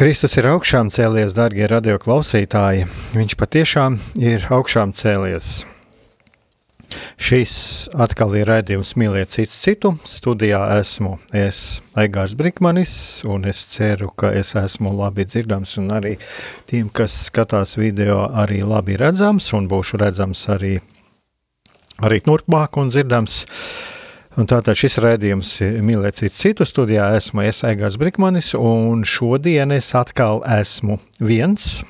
Kristus ir augšām cēlies, darbie radioklausītāji. Viņš patiešām ir augšām cēlies. Šis atkal ir raidījums Mīliet citu citu. Studijā esmu es, Aigārs Brikmanis, un es ceru, ka es esmu labi dzirdams, un arī tiem, kas skatās video, arī labi redzams, un būšu redzams arī, arī turpmāk un dzirdams. Uh, Un tātad šis raidījums mīlēt citu, studijā esmu Iesaigās Brikmanis, un šodien es atkal esmu viens,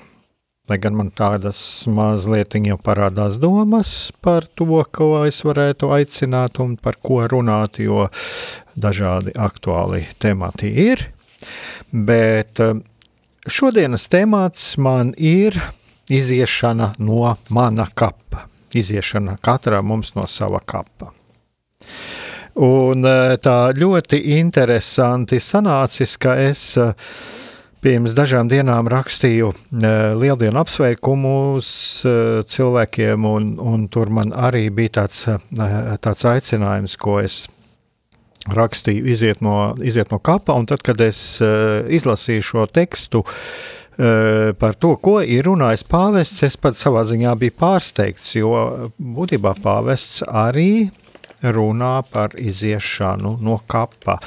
lai gan man tādas mazliet jau parādās domas par to, ko es varētu aicināt un par ko runāt, jo dažādi aktuāli temati ir, bet eh, šodienas temats man ir iziešana no mana kapa, iziešana katrā mums no sava kapa. Un e, tā ļoti interesanti sanācis, ka es e, pirms dažām dienām rakstīju e, lieldienu apsveikumus cilvēkiem, un, un tur man arī bija tāds, tāds aicinājums, ko es rakstīju, iziet no, iziet no kapa, un tad, kad es izlasīju šo tekstu, par to, ko ir runājis pāvests, es pat savā ziņā biju pārsteigts, jo būtībā pāvests arī runā par iziešanu no kapa.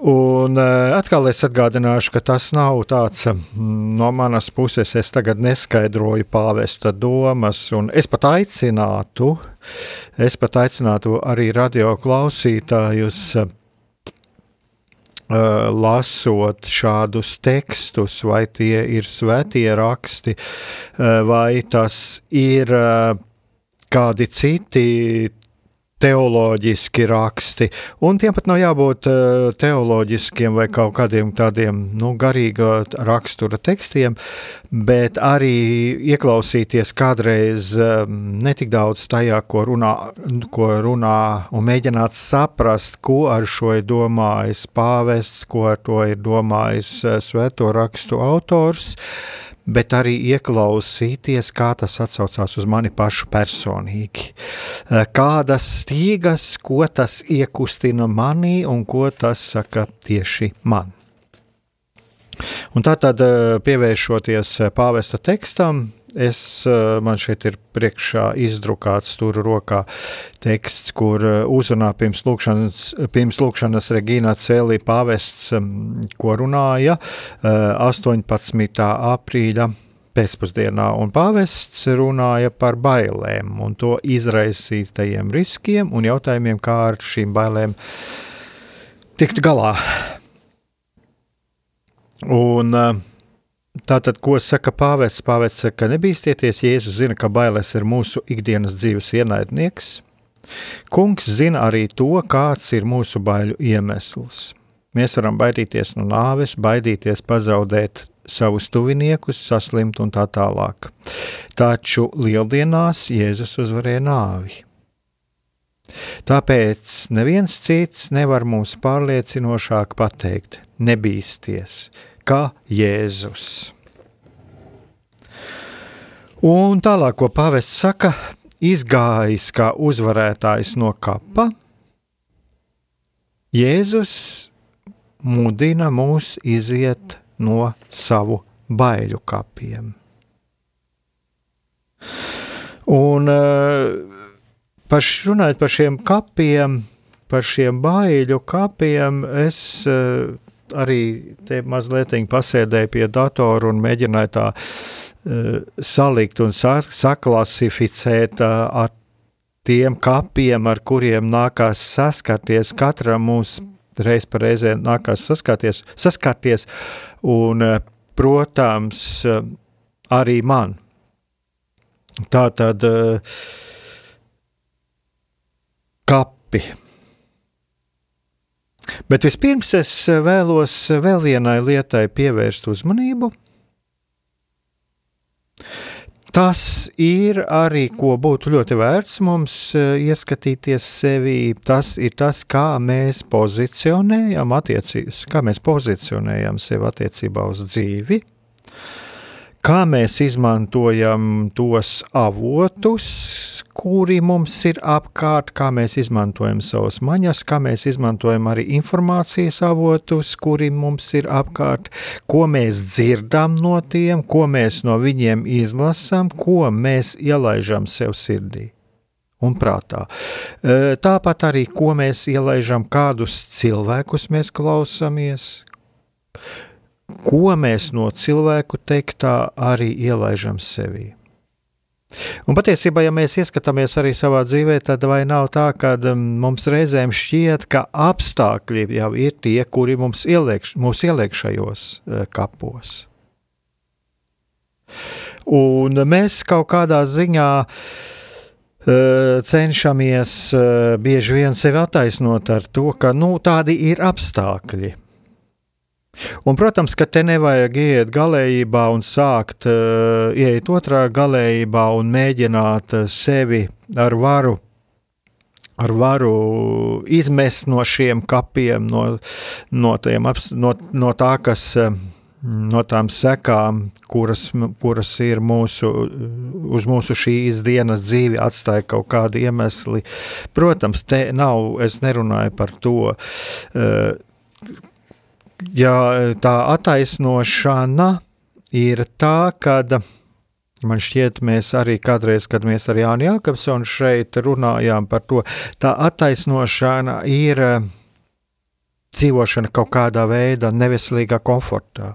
Un eh, atkal es atgādināšu, ka tas nav tāds mm, no manas puses, es tagad neskaidroju pāvesta domas, un es pat aicinātu, es pat aicinātu arī radio klausītājus Uh, lasot šādus tekstus, vai tie ir svētie raksti, uh, vai tas ir kādi citi teoloģiski raksti, un tiem pat nav jābūt uh, teoloģiskiem vai kaut kādiem tādiem nu, garīga rakstura tekstiem, bet arī ieklausīties kādreiz um, netik daudz tajā, ko runā, ko runā un mēģināt saprast, ko ar šo ir domājis pāvests, ko ar to ir domājis uh, svēto rakstu autors, bet arī ieklausīties, kā tas atsaucās uz mani pašu personīgi. Eh, kādas stīgas, ko tas iekustina manī un ko tas saka tieši man. Un tā tad eh, pievēršoties eh, pāvesta tekstam, Es, eh, man šeit ir priekšā izdrukāts tur rokā teksts, kur eh, uzrunā pirms lūkšanas, pirms lūkšanas Regīna Cēlī pāvests, mm, ko runāja 18. Eh, aprīļa pēcpusdienā, un pāvests runāja par bailēm un to izraisītajiem riskiem un jautājumiem, kā ar šīm bailēm tikt galā. Un uh, Tātad, ko saka pāvests? Pāvests saka, ka nebīsties, Jēzus zina, ka bailes ir mūsu ikdienas dzīves ienaidnieks. Kungs zina arī to, kāds ir mūsu baiļu iemesls. Mēs varam baidīties no nāves, baidīties pazaudēt savus tuviniekus, saslimt un tā tālāk. Taču lieldienās Jēzus uzvarēja nāvi. Tāpēc neviens cits nevar mums pārliecinošāk pateikt: nebīsties, kā Jēzus. Un tālāk, ko pāvests saka, izgājis kā uzvarētājs no kapa, Jēzus mudina mūs iziet no savu baiļu kapiem. Un uh, par, runājot par šiem kapiem, par šiem baiļu kapiem, es uh, arī mazliet pasēdēju pie datora un mēģināju tā salikt un saklasificēt ar tiem kapiem, ar kuriem nākās saskarties. Katram mums reiz pa reizē nākās saskarties, saskarties un, protams, arī man. Tā tad kapi. Bet vispirms es vēlos vēl vienai lietai pievērst uzmanību. Tas ir arī, ko būtu ļoti vērts mums eh, ieskatīties sevi. Tas ir tas, kā mēs pozicionējam, kā mēs pozicionējam sevi attiecībā uz dzīvi, kā mēs izmantojam tos avotus, kuri mums ir apkārt, kā mēs izmantojam savas maņas, kā mēs izmantojam arī informācijas avotus, kuri mums ir apkārt, ko mēs dzirdam no tiem, ko mēs no viņiem izlasām, ko mēs ielaižam sev sirdī un prātā. Tāpat arī, ko mēs ielaižam, kādus cilvēkus mēs klausāmies, ko mēs no cilvēku teiktā arī ielaižam sevī. Un patiesībā, ja mēs ieskatāmies arī savā dzīvē, tad vai nav tā, ka um, mums reizēm šķiet, ka apstākļi jau ir tie, kuri mums ieliek, mūs ieliek šajos uh, kapos. Un mēs kaut kādā ziņā uh, cenšamies uh, bieži vien sevi attaisnot ar to, ka nu, tādi ir apstākļi. Un, protams, ka te nevajag iet galējībā un sākt uh, iet otrā galējībā un mēģināt uh, sevi ar varu, ar varu izmest no šiem kapiem, no, no, tiem, no, no tā, kas. Uh, no tām sekām, kuras, kuras ir mūsu, uz mūsu šīs dienas dzīvi, atstāja kaut kādi iemesli. Protams, te nav, es nerunāju par to, ja tā attaisnošana ir tā, ka man šķiet, mēs arī kādreiz, kad mēs ar Jānu Jākapsonu šeit runājām par to, tā attaisnošana ir eh, dzīvošana kaut kādā veidā neveselīgā komfortā.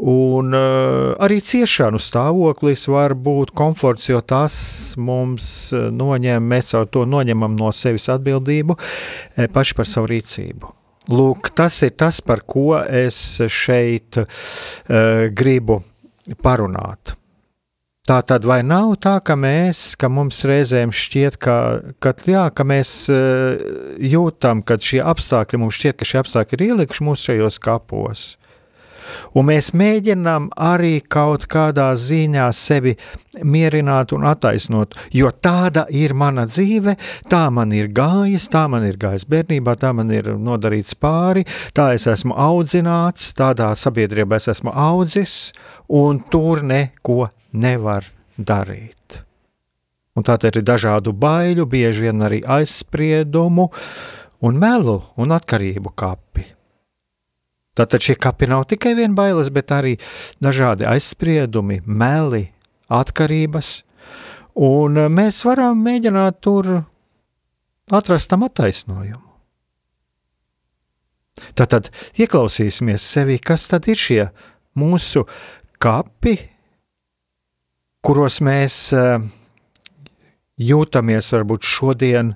Un uh, arī ciešanu stāvoklis var būt komforts, jo tas mums noņem, mēs ar to noņemam no sevis atbildību paši par savu rīcību. Lūk, tas ir tas, par ko es šeit uh, gribu parunāt. Tā tad vai nav tā, ka mēs, ka mums reizēm šķiet, ka, ka, jā, ka mēs uh, jūtam, ka šie apstākļi mums šķiet, ka šie apstākļi ir ielikuši mūs šajos kapos. Un mēs mēģinām arī kaut kādā ziņā sevi mierināt un attaisnot, jo tāda ir mana dzīve, tā man ir gājis, tā man ir gājis bērnībā, tā man ir nodarīts pāri, tā es esmu audzināts, tādā sabiedrībā es esmu audzis, un tur neko nevar darīt. Un tātad ir dažādu baiļu, bieži vien arī aizspriedumu un melu un atkarību kapi. Tātad šie kapi nav tikai vien bailes, bet arī dažādi aizspriedumi, meli, atkarības, un mēs varam mēģināt tur atrast tam attaisnojumu. Tātad ieklausīsimies sevi, kas tad ir šie mūsu kapi, kuros mēs uh, jūtamies varbūt šodien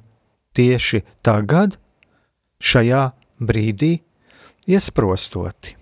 tieši tagad, šajā brīdī, iesprostoti.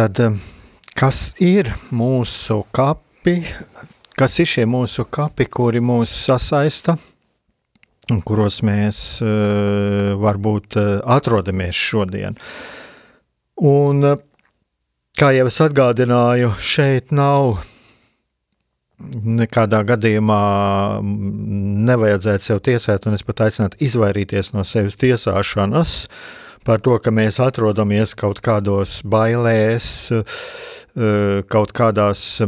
Tātad, kas ir mūsu kapi, kas ir šie mūsu kapi, kuri mūs sasaista, un kuros mēs uh, varbūt uh, atrodamies šodien. Un, uh, kā jau es atgādināju, šeit nav nekādā gadījumā nevajadzētu sev tiesāt, un es pat aicinātu izvairīties no sevis tiesāšanas par to, ka mēs atrodamies kaut kādos bailēs, eh, kaut kādās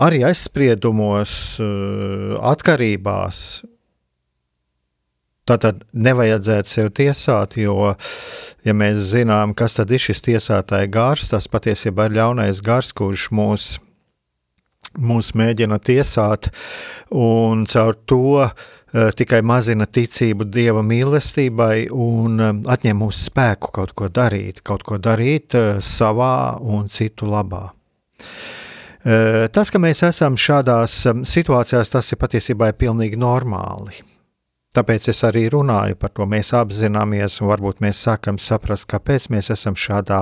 arī aizspriedumos, eh, atkarībās. Tātad nevajadzētu sev tiesāt, jo, ja mēs zinām, kas tad ir šis tiesātāja gars, tas patiesībā ir ļaunais gars, kurš mūs mūs mēģina tiesāt, un caur to uh, tikai mazina ticību Dieva mīlestībai un uh, atņem mūsu spēku kaut ko darīt, kaut ko darīt uh, savā un citu labā. Tas, ka mēs esam šādās situācijās, tas ir patiesībā pilnīgi normāli. Tāpēc es arī runāju par to. Mēs apzināmies, un varbūt mēs sākam saprast, kāpēc mēs esam šādā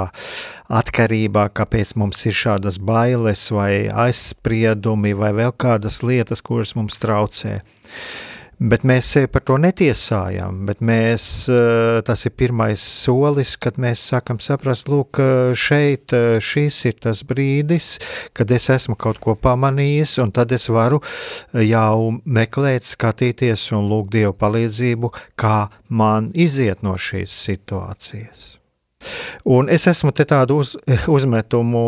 atkarībā, kāpēc mums ir šādas bailes, vai aizspriedumi, vai vēl kādas lietas, kuras mums traucē. Bet mēs sevi par to netiesājam, bet mēs, eh, tas ir pirmais solis, kad mēs sākam saprast, lūk, eh, šeit eh, šis ir tas brīdis, kad es esmu kaut ko pamanījis, un tad es varu jau meklēt, skatīties un lūgt Dievu palīdzību, kā man iziet no šīs situācijas. Un es esmu tādu uz, uzmetumu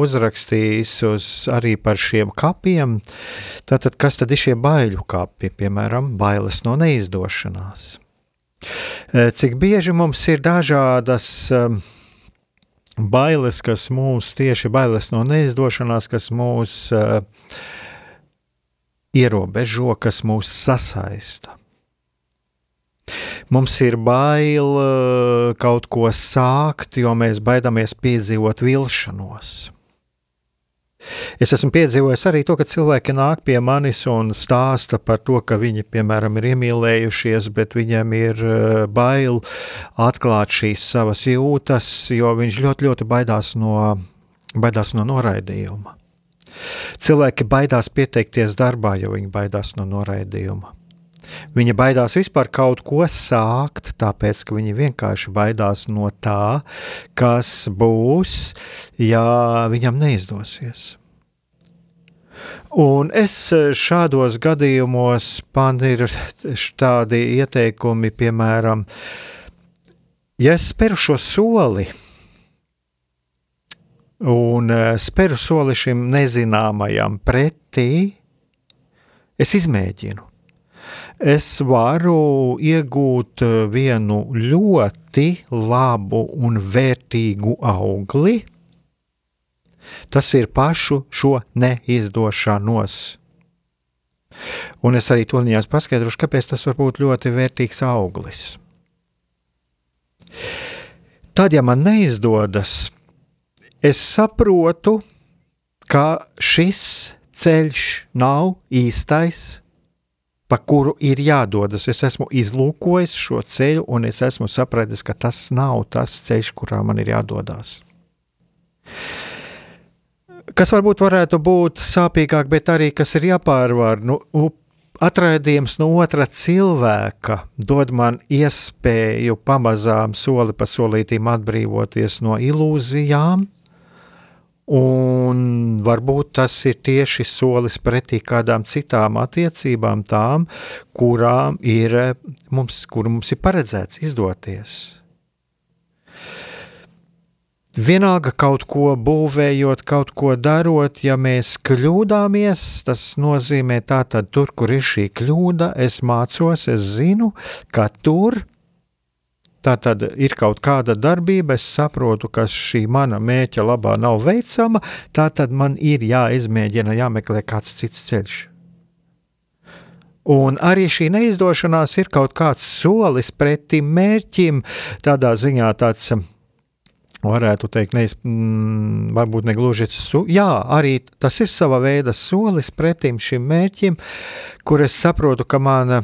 uzrakstījis uz, arī par šiem kapiem. Tātad, kas tad ir šie baiļu kapi? Piemēram, bailes no neizdošanās. E, cik bieži mums ir dažādas um, bailes, kas mūs tieši bailes no neizdošanās, kas mūs uh, ierobežo, kas mūs sasaista. Mums ir bail eh, kaut ko sākt, jo mēs baidāmies piedzīvot vilšanos. Es esmu piedzīvojis arī to, ka cilvēki nāk pie manis un stāsta par to, ka viņi, piemēram, ir iemīlējušies, bet viņiem ir eh, bail atklāt šīs savas jūtas, jo viņš ļoti, ļoti baidās no, baidās no noraidījuma. Cilvēki baidās pieteikties darbā, jo viņi baidās no noraidījuma. Viņa baidās vispār kaut ko sākt, tāpēc ka viņa vienkārši baidās no tā, kas būs, ja viņam neizdosies. Un es šādos gadījumos man ir tādi ieteikumi, piemēram, ja es speru šo soli, un eh, speru soli šim nezināmajam pretī, es izmēģinu es varu iegūt eh, vienu ļoti labu un vērtīgu augli. Tas ir pašu šo neizdošanos. Un es arī viņās paskaidrošu, kāpēc tas var būt ļoti vērtīgs auglis. Tad, ja man neizdodas, es saprotu, ka šis ceļš nav īstais, pa kuru ir jādodas. Es esmu izlūkojis šo ceļu, un es esmu sapratis, ka tas nav tas ceļš, kurā man ir jādodas. Kas varbūt varētu būt sāpīgāk, bet arī kas ir jāpārvar. Nu, Atraidījums no otra cilvēka dod man iespēju pamazām, soli pa solītīm atbrīvoties no ilūzijām, Un varbūt tas ir tieši solis pretī kādām citām attiecībām, tām, kurām ir mums, kur mums ir paredzēts izdoties. Vienalga kaut ko būvējot, kaut ko darot, ja mēs kļūdāmies, tas nozīmē, ka tur, kur ir šī kļūda, es mācos, es zinu, ka tur Tā tad ir kaut kāda darbība, es saprotu, ka šī mana mēķa labā nav veicama, tā tad man ir jāizmēģina, jāmeklē kāds cits ceļš. Un arī šī neizdošanās ir kaut kāds solis pretim mērķim, tādā ziņā tāds varētu teikt, neiz, mm, varbūt ne gluži su, jā, arī tas ir sava veida solis pretim šim mērķim, kur es saprotu, ka mana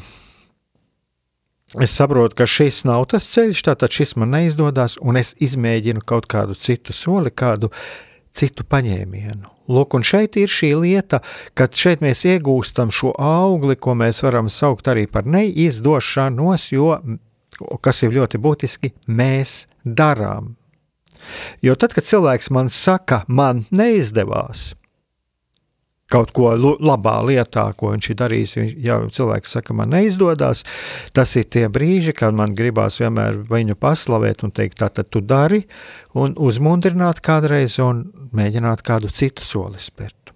Es saprotu, ka šis nav tas ceļš, tātad šis man neizdodas, un es izmēģinu kaut kādu citu soli, kādu citu paņēmienu. Lūk, un šeit ir šī lieta, ka šeit mēs iegūstam šo augli, ko mēs varam saukt arī par neizdošanos, jo, kas ir ļoti būtiski, mēs darām. Jo tad, kad cilvēks man saka, man neizdevās, kaut ko labā lietā, ko viņš ir darījis. Ja cilvēks saka, man neizdodas, tas ir tie brīži, kad man gribās vienmēr viņu paslavēt un teikt, tā tad tu dari, un uzmundrināt kādreiz un mēģināt kādu citu soli spērt.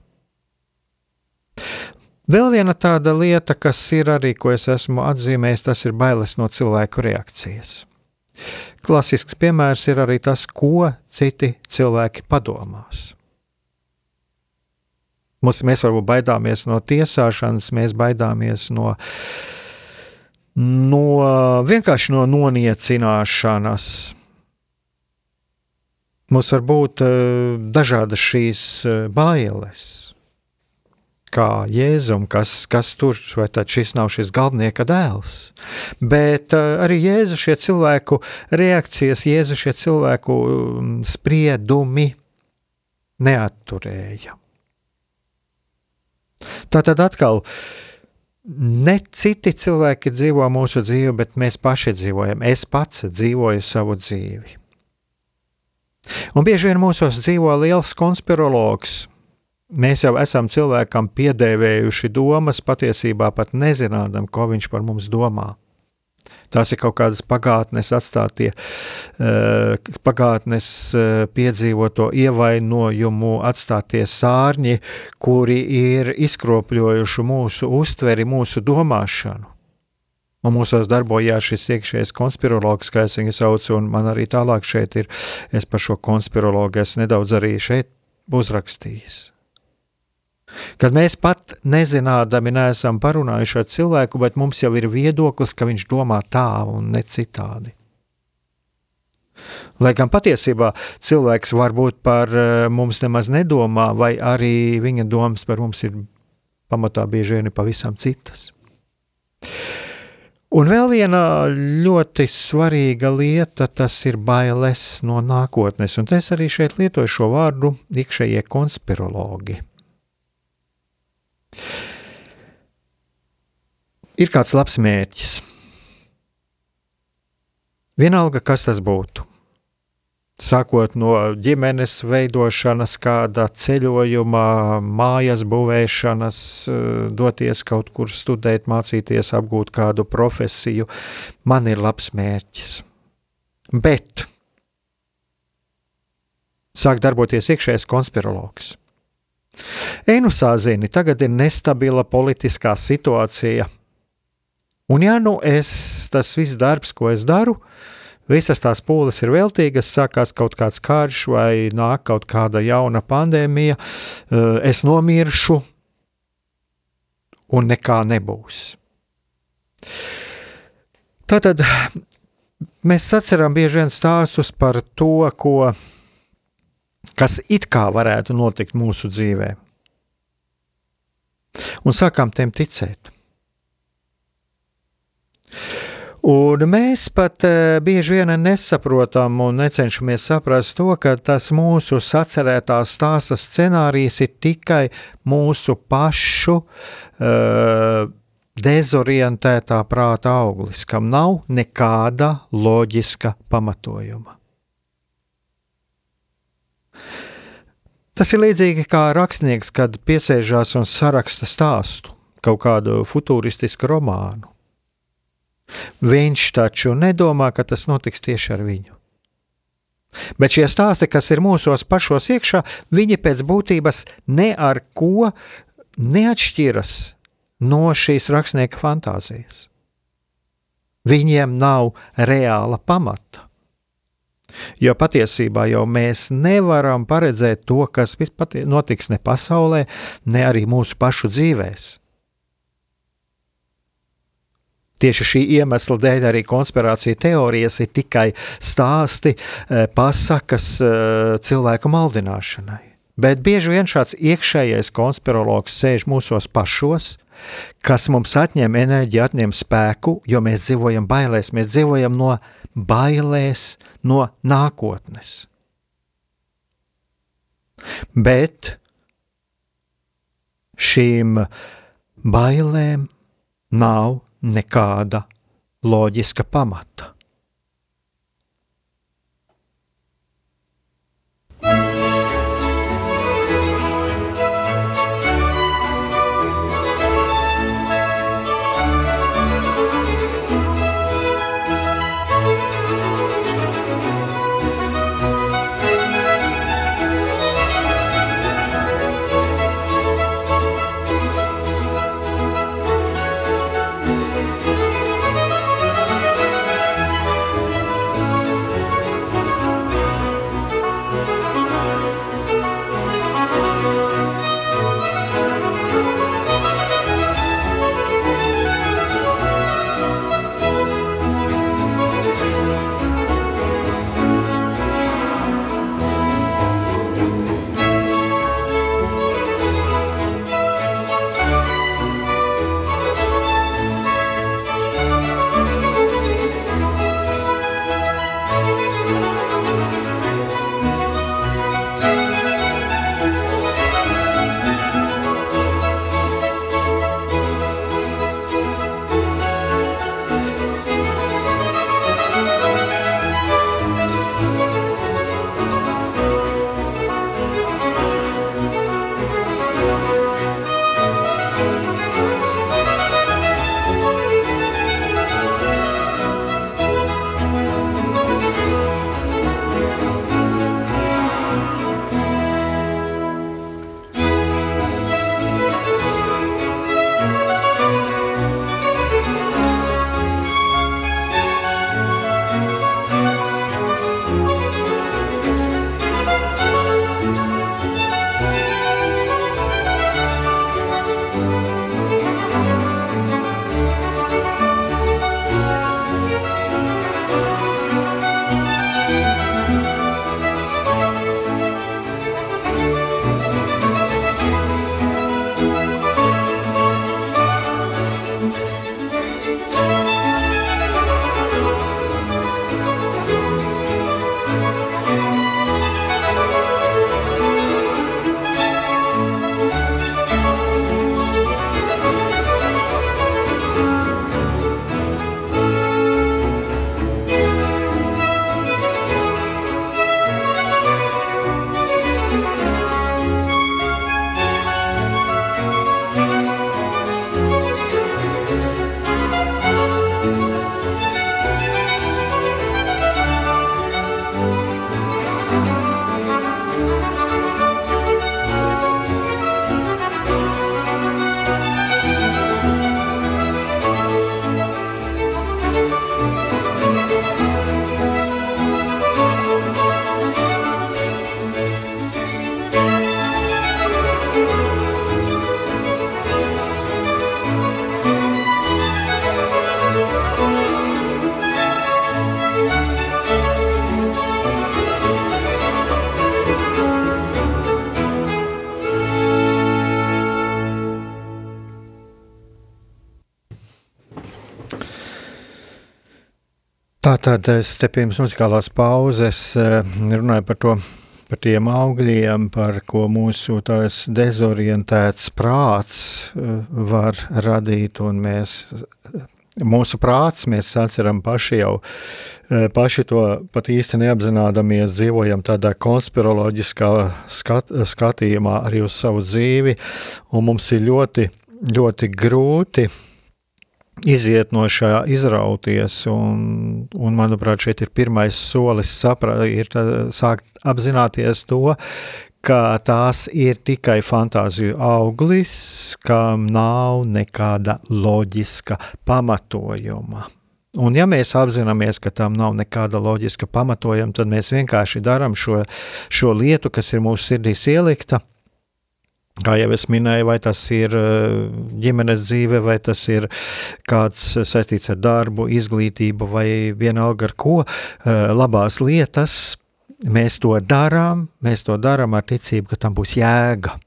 Vēl viena tāda lieta, kas ir arī, ko es esmu atzīmējis, tas ir bailes no cilvēku reakcijas. Klasisks piemērs ir arī tas, ko citi cilvēki padomās. Mums, mēs varbūt baidāmies no tiesāšanas, mēs baidāmies no, no vienkārši no noniecināšanas. Mums var būt uh, dažādas šīs uh, bailes. Kā Jēzum, kas, kas tur, vai tad šis nav šis galvenieka dēls. Bet uh, arī Jēzu šie cilvēku reakcijas, Jēzu šie cilvēku um, spriedumi neatturēja. Tā tad atkal ne citi cilvēki dzīvo mūsu dzīvi, bet mēs paši dzīvojam. Es pats dzīvoju savu dzīvi. Un bieži vien mūsos dzīvo liels konspirologs. Mēs jau esam cilvēkam piedēvējuši domas, patiesībā pat nezinām, ko viņš par mums domā. Tās ir kaut kādas pagātnes atstātie, eh, pagātnes eh, piedzīvoto ievainojumu atstātie sārņi, kuri ir izkropļojuši mūsu uztveri, mūsu domāšanu. Un mūsos darbojās šis iekšējais konspirologs, kā es viņu saucu, un man arī tālāk šeit ir, es par šo konspirologu es nedaudz arī šeit uzrakstījis. Kad mēs pat nezinādami neesam parunājuši ar cilvēku, bet mums jau ir viedoklis, ka viņš domā tā un ne citādi. Lai gan patiesībā cilvēks varbūt par eh, mums nemaz nedomā, vai arī viņa domas par mums ir pamatā bieži vien pavisam citas. Un vēl viena ļoti svarīga lieta, tas ir bailes no nākotnes, un es arī šeit lietoju šo vārdu iekšējie konspirologi. Ir kāds labs mērķis. Vienalga, kas tas būtu. Sākot no ģimenes veidošanas, kāda ceļojuma, mājas būvēšanas, doties kaut kur studēt, mācīties, apgūt kādu profesiju, man ir labs mērķis. Bet sāk darboties iekšējais konspirologs. Enusā zini, tagad ir nestabila politiskā situācija. Un ja nu es, tas viss darbs, ko es daru, visas tās pūles ir veltīgas, sākās kaut kāds karš vai nāk kaut kāda jauna pandēmija, eh, es nomiršu un nekā nebūs. Tātad mēs atceram bieži vien stāstus par to, ko kas it kā varētu notikt mūsu dzīvē. Un sākām tiem ticēt. Un mēs pat uh, bieži vien nesaprotam un necenšamies saprast to, ka tas mūsu sacerētās stāsta scenārijs ir tikai mūsu pašu uh, dezorientētā prāta auglis, kam nav nekāda loģiska pamatojuma. Tas ir līdzīgi kā rakstnieks, kad piesēžās un saraksta stāstu, kaut kādu futuristisku romānu. Viņš taču nedomā, ka tas notiks tieši ar viņu. Bet šie stāsti, kas ir mūsos pašos iekšā, viņi pēc būtības ne ar ko neatšķiras no šīs rakstnieka fantāzijas. Viņiem nav reāla pamata. Jo patiesībā jau mēs nevaram paredzēt to, kas notiks ne pasaulē, ne arī mūsu pašu dzīvēm. Tieši šī iemesla dēļ arī konspirācija teorijas ir tikai stāsti, eh, pasakas eh, cilvēku maldināšanai. Bet bieži vien šāds iekšējais konspirologs sēž mūsos pašos, kas mums atņem enerģiju, atņem spēku, jo mēs dzīvojam bailēs, mēs dzīvojam no bailēs, no nākotnes. Bet šīm bailēm nav nekāda loģiska pamata. Tātad es te pirms muzikālās pauzes eh, runāju par to, par tiem augļiem, par ko mūsu tās dezorientēts prāts eh, var radīt, un mēs, mūsu prāts, mēs atceram paši jau, eh, paši to pat īsti neapzinādamies, dzīvojam tādā konspiroloģiskā skat, skatījumā arī uz savu dzīvi, un mums ir ļoti, ļoti grūti iziet no šā, izrauties. Un, un manuprāt, šeit ir pirmais solis, sapra, ir tā, sākt apzināties to, ka tās ir tikai fantāziju auglis, kam nav nekāda loģiska pamatojuma. Un ja mēs apzināmies, ka tam nav nekāda loģiska pamatojuma, tad mēs vienkārši darām šo, šo lietu, kas ir mūsu sirdīs ielikta, Kā jau es minēju, vai tas ir eh, ģimenes dzīve, vai tas ir kāds saistīts ar darbu, izglītību, vai vienalga ar ko, eh, labās lietas, mēs to darām, mēs to darām ar ticību, ka tam būs jēga.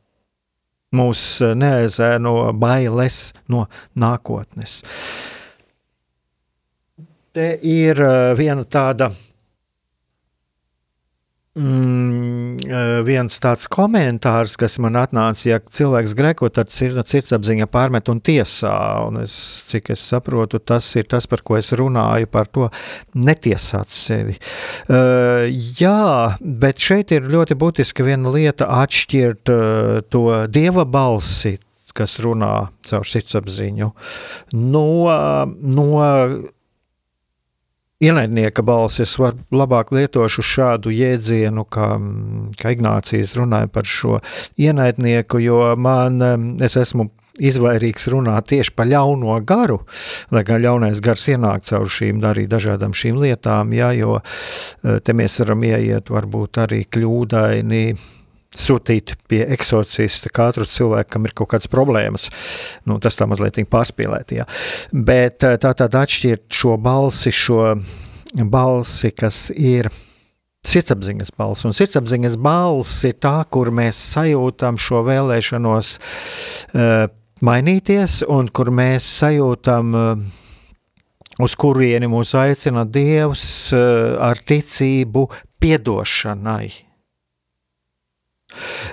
Mūs eh, neaizēno bailes no nākotnes. Te ir viena tāda mm, eh, viens tāds komentārs, kas man atnāca, ja cilvēks greko, tad ir sirdsapziņa pārmet un tiesā. Un es, cik es saprotu, tas ir tas, par ko es runāju, par to netiesāt sevi. Uh, jā, bet šeit ir ļoti būtiski viena lieta atšķirt uh, to dieva balsi, kas runā caur sirdsapziņu, no, no ienaidnieka balsi. Es varu labāk lietošu šādu jēdzienu, kā, kā Ignācijas runāja par šo ienaidnieku, jo man, es esmu izvairīgs runāt tieši par ļauno garu, lai gan ļaunais gars ienāk caur šīm arī dažādām šīm lietām, jā, jo eh, te mēs varam ieiet varbūt arī kļūdaini sūtīt pie eksorcista katru cilvēku, kam ir kaut kādas problēmas. Nu, tas tā mazliet pārspīlēt, jā. Bet eh, tā tad atšķirt šo balsi, šo balsi, kas ir sirdsapziņas balss. Un sirdsapziņas balss ir tā, kur mēs sajūtam šo vēlēšanos uh, mainīties, un kur mēs sajūtam, uh, uz kurieni mūs aicina Dievs uh, ar ticību piedošanai.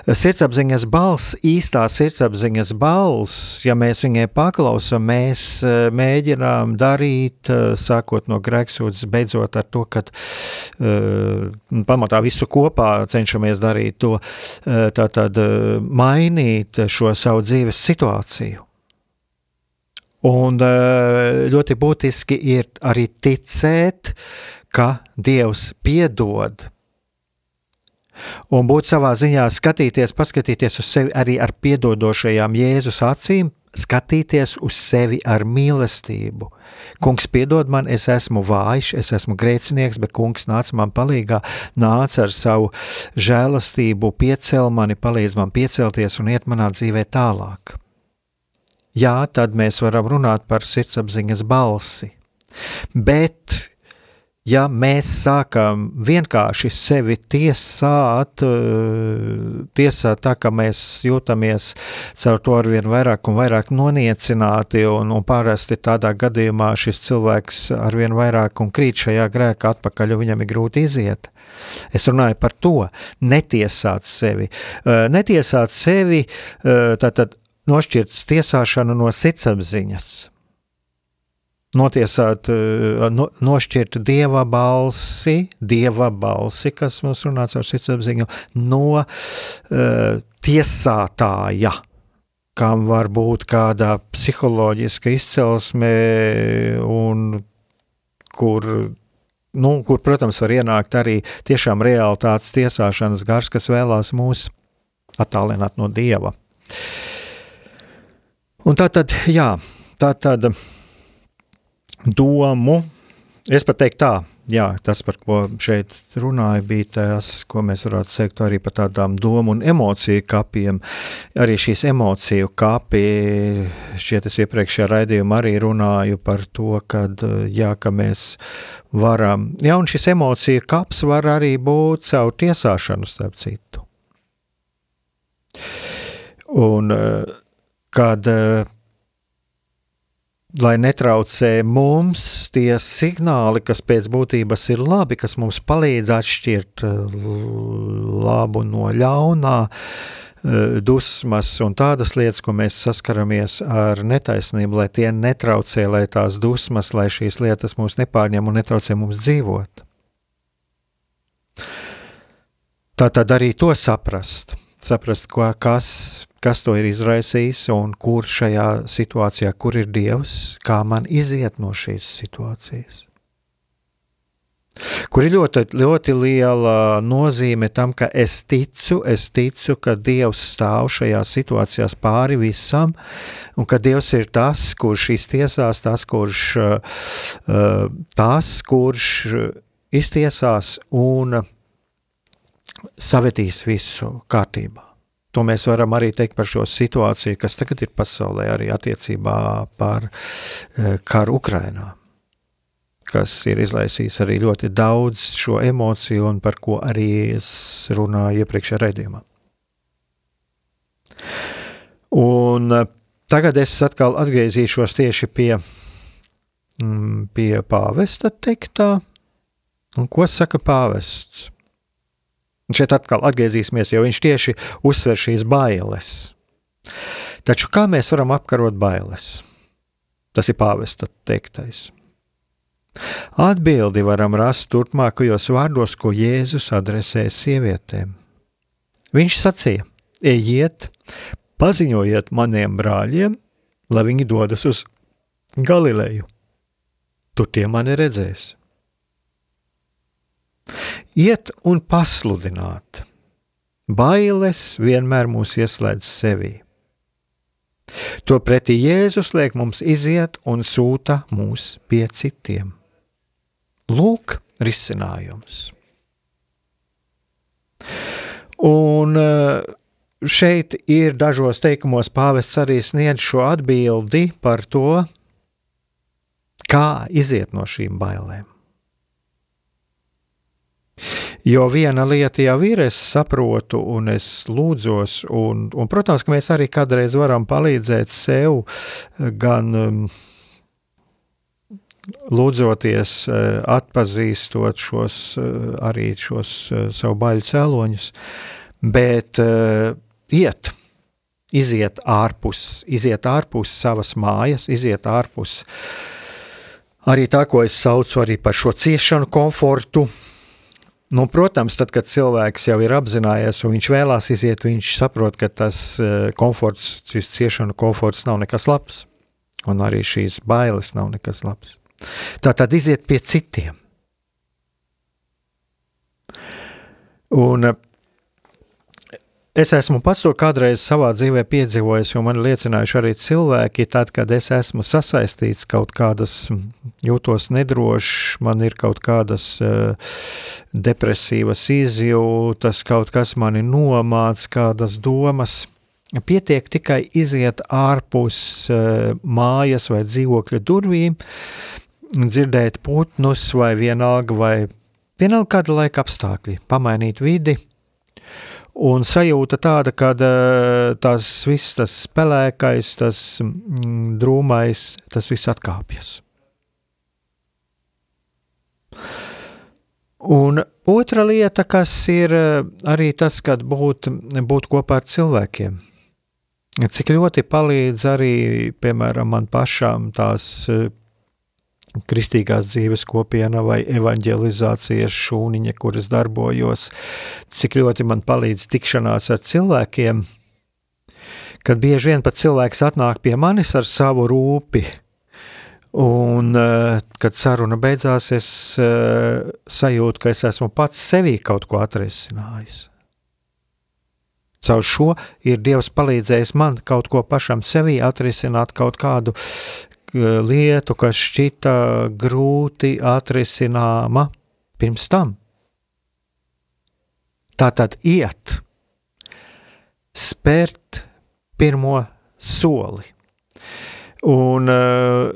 Sirdsapziņas balss, īstā sirdsapziņas balss, ja mēs viņai paklausām, mēs eh, mēģinām darīt, eh, sākot no grēksūdzes, beidzot ar to, ka uh, pamatā visu kopā cenšamies darīt to, uh, tātad uh, mainīt šo savu dzīves situāciju. Un ļoti būtiski ir arī ticēt, ka Dievs piedod un būt savā ziņā skatīties, paskatīties uz sevi arī ar piedodošajām Jēzus acīm, skatīties uz sevi ar mīlestību. Kungs, piedod man, es esmu vājš, es esmu grēcinieks, bet kungs nāca man palīgā, nāca ar savu žēlastību, piecēl mani, palīdz man piecelties un iet manā dzīvē tālāk. Jā, tad mēs varam runāt par sirdsapziņas balsi, bet ja mēs sākam vienkārši sevi tiesāt, eh, tiesāt tā, ka mēs jūtamies caur to arvien vairāk un vairāk noniecināti, un, un parasti tādā gadījumā šis cilvēks arvien vairāk un krīt šajā grēkā atpakaļ, un viņam ir grūti iziet. Es runāju par to, netiesāt sevi. Eh, netiesāt sevi, eh, tātad nošķirt tiesāšanu no sirdsapziņas notiesāt, eh, no, nošķirt dieva balsi, dieva balsi, kas mums runāts ar sirdsapziņu, no uh, tiesātāja, kam var būt kāda psiholoģiska izcelsme un kur nu, kur, protams, var ienākt arī tiešām realitātes tiesāšanas gars, kas vēlās mūs attālināt no dieva. Un tā tad, jā, tā tad domu. Es pat teiktu tā, jā, tas, par ko šeit runāju, bija tas, ko mēs varētu teikt arī par tādām domu un emociju kapiem. Arī šīs emociju kapi, šeit es iepriekšējā raidījumā arī runāju par to, kad, jā, ka mēs varam, jā, un šis emociju kaps var arī būt caur tiesāšanu, starp citu. Un kad lai netraucē mums tie signāli, kas pēc būtības ir labi, kas mums palīdz atšķirt eh, labu no ļaunā, eh, dusmas un tādas lietas, ko mēs saskaramies ar netaisnību, lai tie netraucē, lai tās dusmas, lai šīs lietas mūs nepārņem un netraucē mums dzīvot. Tā tad arī to saprast, saprast, ko, kas kas to ir izraisījis un kur šajā situācijā, kur ir Dievs, kā man iziet no šīs situācijas. Kur ir ļoti, ļoti liela nozīme tam, ka es ticu, es ticu, ka Dievs stāv šajā situācijā pāri visam, un ka Dievs ir tas, kurš iztiesās, tas, kurš, uh, tas, kurš iztiesās un savetīs visu kārtībā. To mēs varam arī teikt par šo situāciju, kas tagad ir pasaulē, arī attiecībā par e, karu Ukrajinā, kas ir izlaisījis arī ļoti daudz šo emociju, un par ko arī es runāju iepriekšējā raidījumā. Un e, tagad es atkal atgriezīšos tieši pie, mm, pie pāvesta teiktā. Un ko saka pāvests? Un šeit atkal atgriezīsimies, jo viņš tieši uzsver šīs bailes. Taču kā mēs varam apkarot bailes? Tas ir pāvesta teiktais. Atbildi varam rast turpmākajos vārdos, ko Jēzus adresē sievietēm. Viņš sacīja: Ejiet, paziņojiet maniem brāļiem, lai viņi dodas uz Galileju. Tur tie mani redzēs. Iet un pasludināt. Bailes vienmēr mūs ieslēdz sevī. To pretī Jēzus liek mums iziet un sūta mūs pie citiem. Lūk, risinājums. Un eh, šeit ir dažos teikumos pāvests arī sniedz šo atbildi par to, kā iziet no šīm bailēm. Jo viena lieta jau ir, es saprotu, un es lūdzos, un, un protams, ka mēs arī kādreiz varam palīdzēt sev, gan um, lūdzoties, uh, atpazīstot šos, uh, arī šos uh, savu baļu cēloņus, bet iet, iziet ārpus, iziet ārpus savas mājas, iziet ārpus arī tā, ko es saucu arī par šo ciešanu komfortu, Nu, protams, tad, kad cilvēks jau ir apzinājies un viņš vēlās iziet, viņš saprot, ka tas eh, komforts, šis ciešanu komforts nav nekas labs. Un arī šīs bailes nav nekas labs. Tā tad iziet pie citiem. Un uh, Es esmu pats to kādreiz savā dzīvē piedzīvojis, jo man liecinājuši arī cilvēki, tad, kad es esmu sasaistīts kaut kādas, jūtos nedrošs, man ir kaut kādas uh, depresīvas izjūtas, kaut kas mani nomāc, kādas domas. Pietiek tikai iziet ārpus uh, mājas vai dzīvokļa durvīm, dzirdēt putnus vai vienalga vai vienalga kāda laika apstākļi, pamainīt vidi – Un sajūta tāda, ka eh, tas viss, tas spēlēkais, tas mm, drūmais, tas viss atkāpjas. Un otra lieta, kas ir eh, arī tas, kad būt, būt kopā ar cilvēkiem. Cik ļoti palīdz arī, piemēram, man pašām tās eh, kristīgās dzīves kopiena vai evanģelizācijas šūniņa, kuras darbojos, cik ļoti man palīdz tikšanās ar cilvēkiem, kad bieži vien pat cilvēks atnāk pie manis ar savu rūpi, un eh, kad saruna beidzās, es eh, sajūtu, ka es esmu pats sevī kaut ko atrisinājis. Caur šo ir Dievs palīdzējis man kaut ko pašam sevī atrisināt, kaut kādu lietu, kas šķita grūti atrisināma pirms tam. Tā tad iet, spērt pirmo soli. Un uh,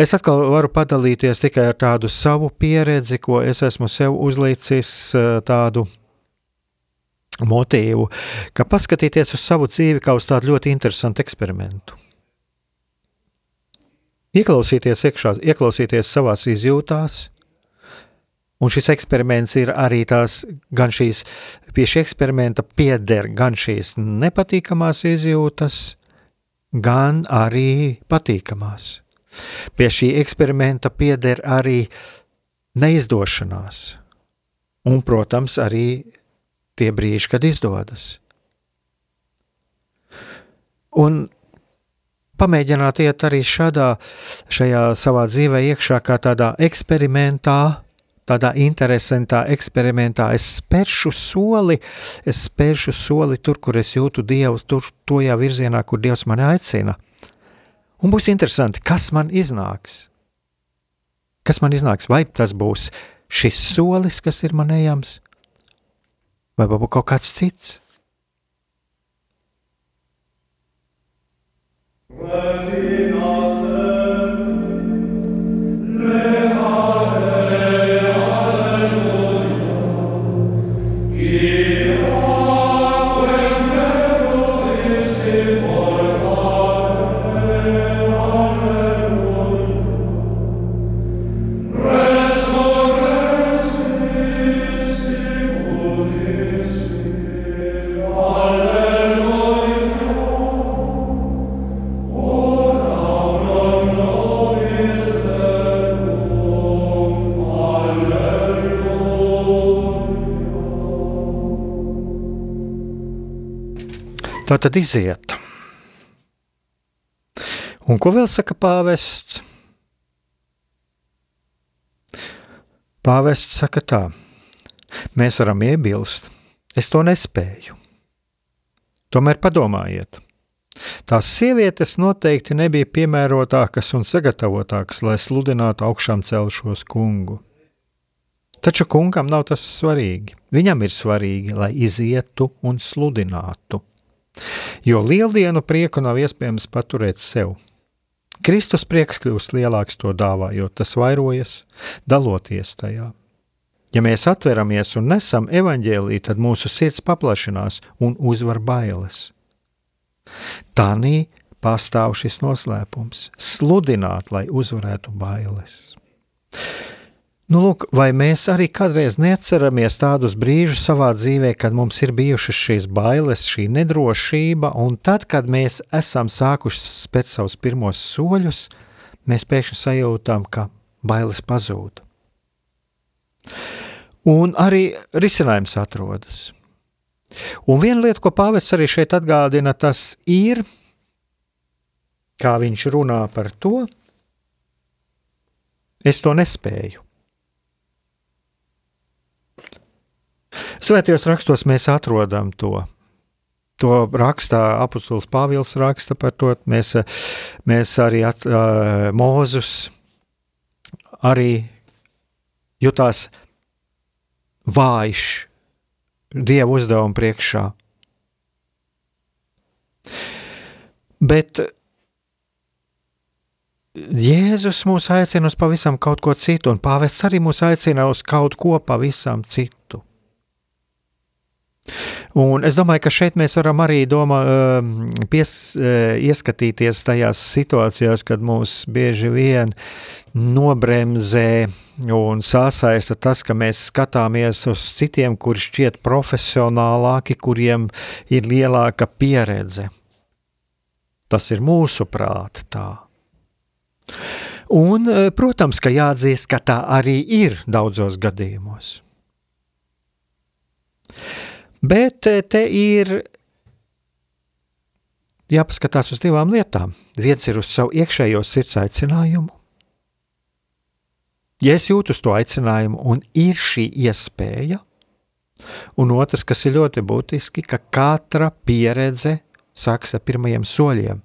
es atkal varu padalīties tikai ar tādu savu pieredzi, ko es esmu sev uzlicis uh, tādu motīvu, ka paskatīties uz savu dzīvi kā uz tādu ļoti interesantu eksperimentu ieklausīties iekšā, ieklausīties savās izjūtās. Un šis eksperiments ir arī tās, gan šīs, pie šī eksperimenta pieder gan šīs nepatīkamās izjūtas, gan arī patīkamās. Pie šī eksperimenta pieder arī neizdošanās, un, protams, arī tie brīži, kad izdodas. Un pamēģināt iet arī šādā, šajā savā dzīvē iekšā kā tādā eksperimentā, tādā interesantā eksperimentā. Es spēršu soli, es spēršu soli tur, kur es jūtu Dievu, tur, tojā virzienā, kur Dievs mani aicina. Un būs interesanti, kas man iznāks. Kas man iznāks? Vai tas būs šis solis, kas ir man ejams, vai varbūt kaut kāds cits? Worthy Tā tad iziet. Un ko vēl saka pāvests? Pāvests saka tā, mēs varam iebilst, es to nespēju. Tomēr padomājiet, tās sievietes noteikti nebija piemērotākas un sagatavotākas, lai sludinātu augšām celšos kungu. Taču kungam nav tas svarīgi. Viņam ir svarīgi, lai izietu un sludinātu. Jo lieldienu prieku nav iespējams paturēt sev. Kristus prieks kļūst lielāks to dāvājot, tas vairojas, daloties tajā. Ja mēs atveramies un nesam evaņģēlī, tad mūsu sirds paplašinās un uzvar bailes. Tādī pastāv šis noslēpums - sludināt, lai uzvarētu bailes. Nu, lūk, vai mēs arī kādreiz neatceramies tādus brīžus savā dzīvē, kad mums ir bijušas šīs bailes, šī nedrošība, un tad, kad mēs esam sākuši spērt savus pirmos soļus, mēs pēkšņi sajūtām, ka bailes pazūd. Un arī risinājums atrodas. Un viena lieta, ko Pāvils arī šeit atgādina, tas ir, kā viņš runā par to, es to nespēju. Svētajos rakstos mēs atrodam to. To rakstā apustulis Pāvils raksta par to. Mēs, mēs arī at, uh, Mūzus arī jutās vājš Dieva uzdevuma priekšā. Bet Jēzus mūs aicina uz pavisam kaut ko citu, un Pāvests arī mūs aicina uz kaut ko pavisam citu. Un es domāju, ka šeit mēs varam arī domā, ehm, pies, eh, ieskatīties tajās situācijās, kad mūs bieži vien nobremzē un sasaista tas, ka mēs skatāmies uz citiem, kuri šķiet profesionālāki, kuriem ir lielāka pieredze. Tas ir mūsu prāta tā. Un, eh, protams, ka jāatzīst, ka tā arī ir daudzos gadījumos. Bet eh, te ir jāpaskatās uz divām lietām. Viens ir uz savu iekšējo sirds aicinājumu. Ja es jūtu to aicinājumu, un ir šī iespēja, un otrs, kas ir ļoti būtiski, ka katra pieredze sākas ar pirmajiem soļiem.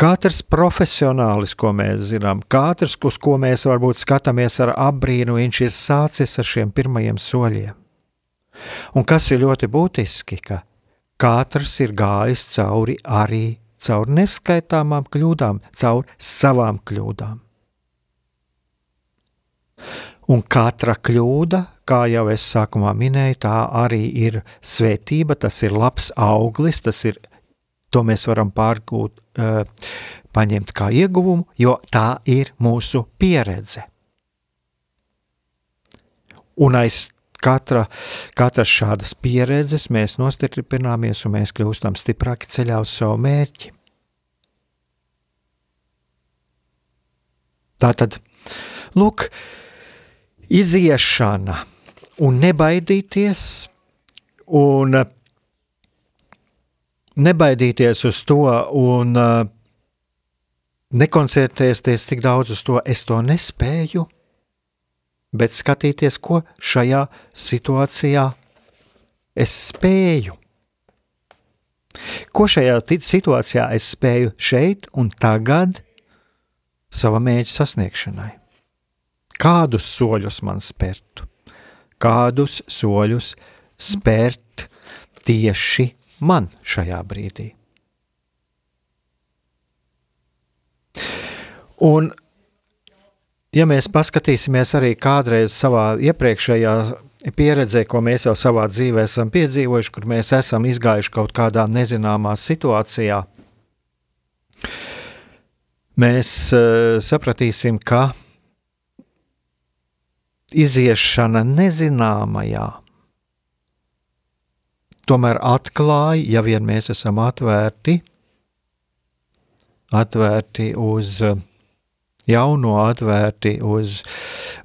Katrs profesionālis, ko mēs zinām, katrs, uz ko mēs varbūt skatāmies ar apbrīnu, viņš ir sācis ar šiem pirmajiem soļiem. Un kas ir ļoti būtiski, ka katrs ir gājis cauri arī caur neskaitāmām kļūdām, caur savām kļūdām. Un katra kļūda, kā jau es sākumā minēju, tā arī ir svētība, tas ir labs auglis, tas ir, to mēs varam pārgūt, uh, paņemt kā ieguvumu, jo tā ir mūsu pieredze. Un aiz katra, katras šādas pieredzes mēs nostiprināmies un mēs kļūstam stiprāki ceļā uz savu mērķi. Tā tad, lūk, iziešana un nebaidīties, un nebaidīties uz to, un nekoncentrēties tik daudz uz to, es to nespēju bet skatīties, ko šajā situācijā es spēju. Ko šajā situācijā es spēju šeit un tagad sava mērķa sasniegšanai? Kādus soļus man spērtu? Kādus soļus spērt tieši man šajā brīdī? Un ja mēs paskatīsimies arī kādreiz savā iepriekšējā pieredzē, ko mēs jau savā dzīvē esam piedzīvojuši, kur mēs esam izgājuši kaut kādā nezināmā situācijā, mēs uh, sapratīsim, ka iziešana nezināmajā tomēr atklāja, ja vien mēs esam atvērti, atvērti uz uh, jauno atvērti uz,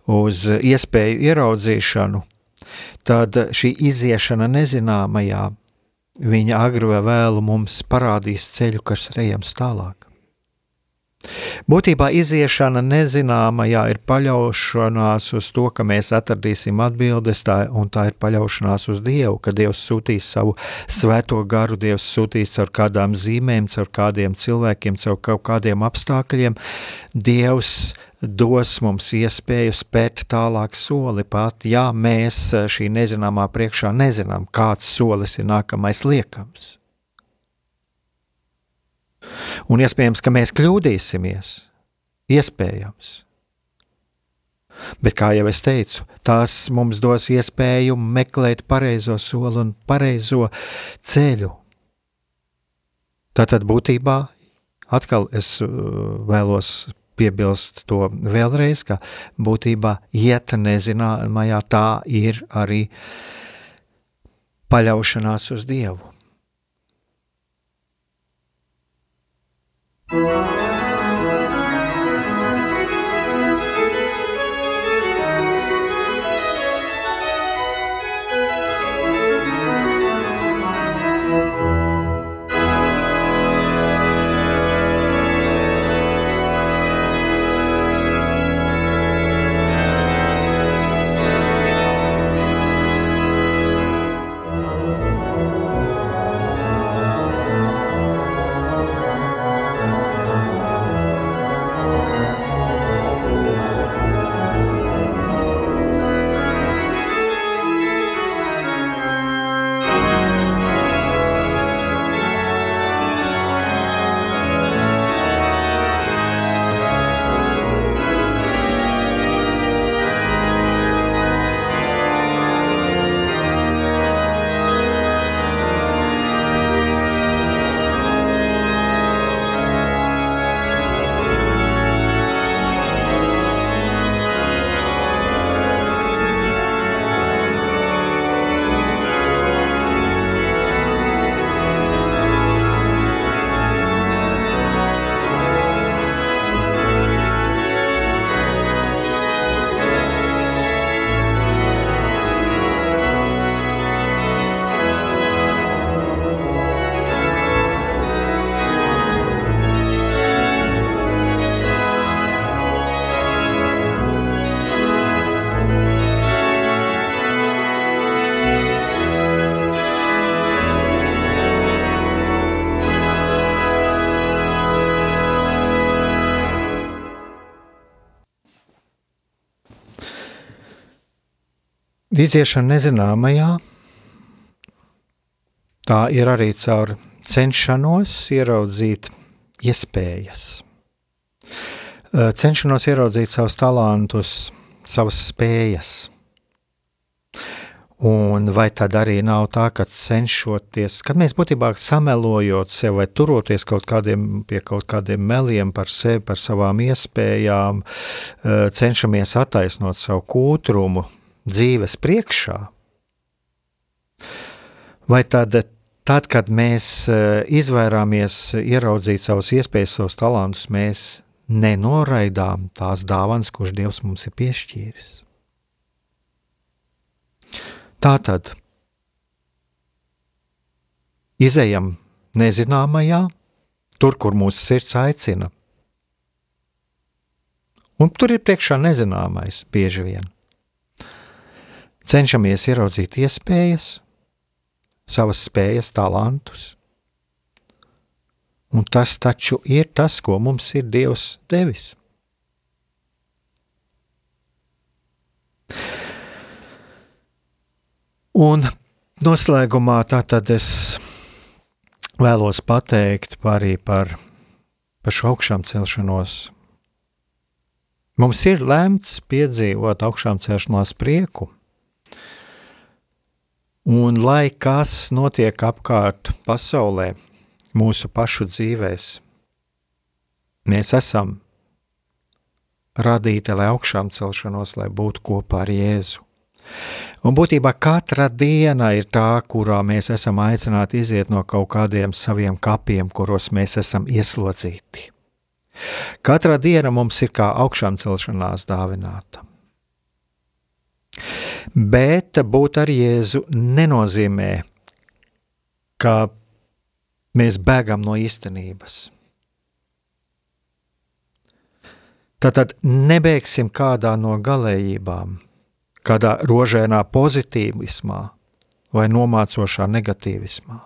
uz iespēju ieraudzīšanu, tad šī iziešana nezināmajā viņa agri vai vēlu mums parādīs ceļu, kas ejams tālāk. Būtībā iziešana nezināmajā ir paļaušanās uz to, ka mēs atradīsim atbildes, tā, un tā ir paļaušanās uz Dievu, ka Dievs sūtīs savu svēto garu, Dievs sūtīs caur kādām zīmēm, caur kādiem cilvēkiem, caur kaut kādiem apstākļiem. Dievs dos mums iespēju spērt tālāk soli pat, ja mēs šī nezināmā priekšā nezinām, kāds solis ir nākamais liekams. Un iespējams, ka mēs kļūdīsimies. Iespējams. Bet, kā jau es teicu, tās mums dos iespēju meklēt pareizo soli un pareizo ceļu. Tātad būtībā atkal es uh, vēlos piebilst to vēlreiz, ka būtībā iet nezināmajā tā ir arī paļaušanās uz Dievu. Música Iziešana nezināmajā, tā ir arī caur cenšanos ieraudzīt iespējas. Cenšanos ieraudzīt savus talantus, savas spējas. Un vai tad arī nav tā, ka cenšoties, kad mēs būtībā samelojot sev vai turoties kaut kādiem, pie kaut kādiem meliem par sevi, par savām iespējām, cenšamies attaisnot savu kūtrumu, dzīves priekšā, vai tad, tad kad mēs eh, izvairāmies ieraudzīt savus iespējas, savus talantus, mēs nenoraidām tās dāvanas, kuras Dievs mums ir piešķīris. Tā tad izējam nezināmajā, tur, kur mūsu sirds aicina. Un tur ir priekšā nezināmais bieži vien cenšamies ieraudzīt iespējas, savas spējas, talantus. Un tas taču ir tas, ko mums ir Dievs devis. Un noslēgumā tātad es vēlos pateikt arī par, par šo augšām celšanos. Mums ir lemts piedzīvot augšām celšanās prieku, Un lai kas notiek apkārt pasaulē, mūsu pašu dzīvēs, mēs esam radīti, lai augšām celšanos, lai būtu kopā ar Jēzu. Un būtībā katra diena ir tā, kurā mēs esam aicināti iziet no kaut kādiem saviem kapiem, kuros mēs esam ieslodzīti. Katra diena mums ir kā augšām celšanās dāvināta. Bet būt ar Jēzu nenozīmē ka mēs bēgam no īstenības. Tātad nebeigsim kādā no galējībām, kādā rožēnā pozitīvismā vai nomācošā negatīvismā.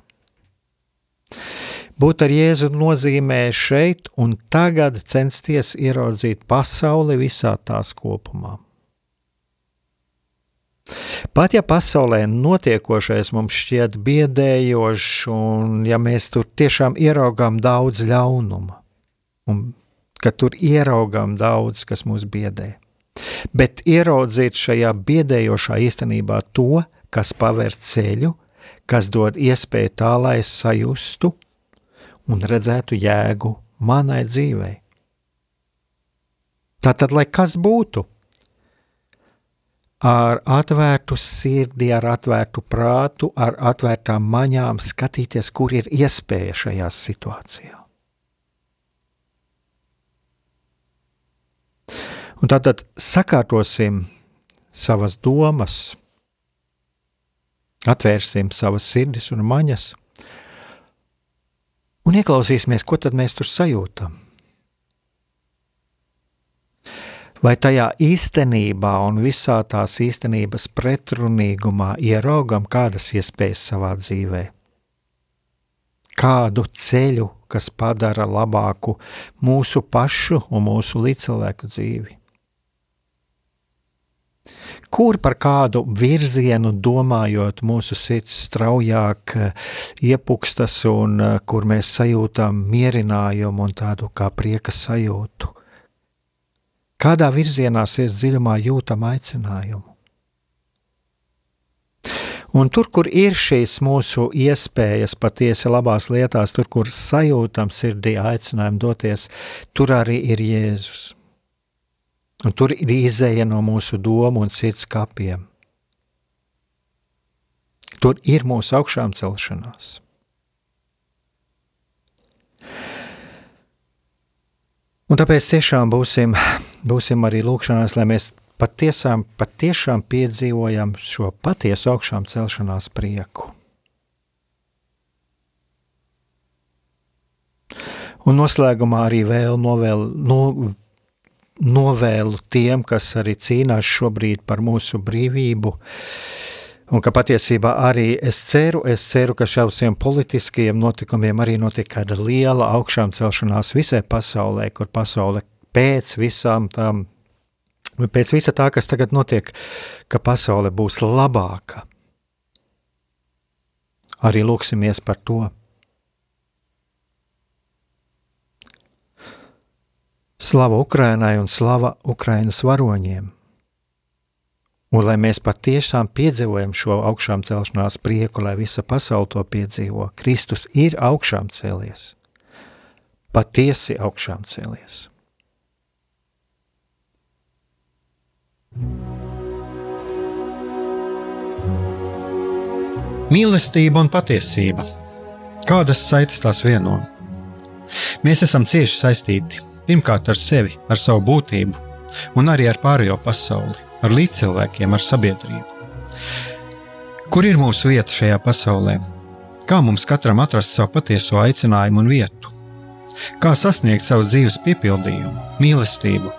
Būt ar Jēzu nozīmē šeit un tagad censties ieraudzīt pasauli visā tās kopumā. Pat ja pasaulē notiekošais mums šķiet biedējošs, un ja mēs tur tiešām ieraugām daudz ļaunuma, un ka tur ieraugām daudz, kas mūs biedē, bet ieraudzīt šajā biedējošā īstenībā to, kas paver ceļu, kas dod iespēju tā, lai es sajustu un redzētu jēgu manai dzīvei. Tātad, lai kas būtu, ar atvērtu sirdi, ar atvērtu prātu, ar atvērtām maņām skatīties, kur ir iespēja šajā situācijā. Un tātad sakārtosim savas domas, atvērsim savas sirdis un maņas un ieklausīsimies, ko tad mēs tur sajūtam. Vai tajā īstenībā un visā tās īstenības pretrunīgumā ieraugam kādas iespējas savā dzīvē? Kādu ceļu, kas padara labāku mūsu pašu un mūsu līdzcilvēku dzīvi? kur par kādu virzienu domājot, mūsu sirds straujāk eh, iepukstas un eh, kur mēs sajūtam mierinājumu un tādu kā prieka sajūtu. Kādā virzienā sirds dziļumā jūtam aicinājumu. Un tur, kur ir šīs mūsu iespējas patiesi labās lietās, tur, kur sajūtam sirdī aicinājumu doties, tur arī ir Jēzus. Un tur ir izēja no mūsu domu un sirds kapiem. Tur ir mūsu augšām celšanās. Un tāpēc tiešām būsim, būsim arī lūkšanās, lai mēs patiesām, patiešām piedzīvojam šo patiesu augšām celšanās prieku. Un noslēgumā arī vēl novēl, no, novēlu tiem, kas arī cīnās šobrīd par mūsu brīvību. Un ka patiesībā arī es ceru, es ceru, ka šiem politiskiem notikumiem arī notiek kāda liela augšām celšanās visai pasaulē, kur pasaule pēc visām tām, pēc visa tā, kas tagad notiek, ka pasaule būs labāka. Arī lūksimies par to. Slava Ukrainai un slava Ukrainas varoņiem! Un lai mēs patiešām piedzīvojam šo augšām celšanās prieku, lai visa pasaule to piedzīvo, Kristus ir augšām cēlies, patiesi augšām cēlies. Mīlestība un patiesība. Kādas saites tās vieno? Mēs esam cieši saistīti pirmkārt ar sevi, ar savu būtību, un arī ar pārējo pasauli, ar līdzcilvēkiem, ar sabiedrību. Kur ir mūsu vieta šajā pasaulē? Kā mums katram atrast savu patieso aicinājumu un vietu? Kā sasniegt savas dzīves piepildījumu, mīlestību?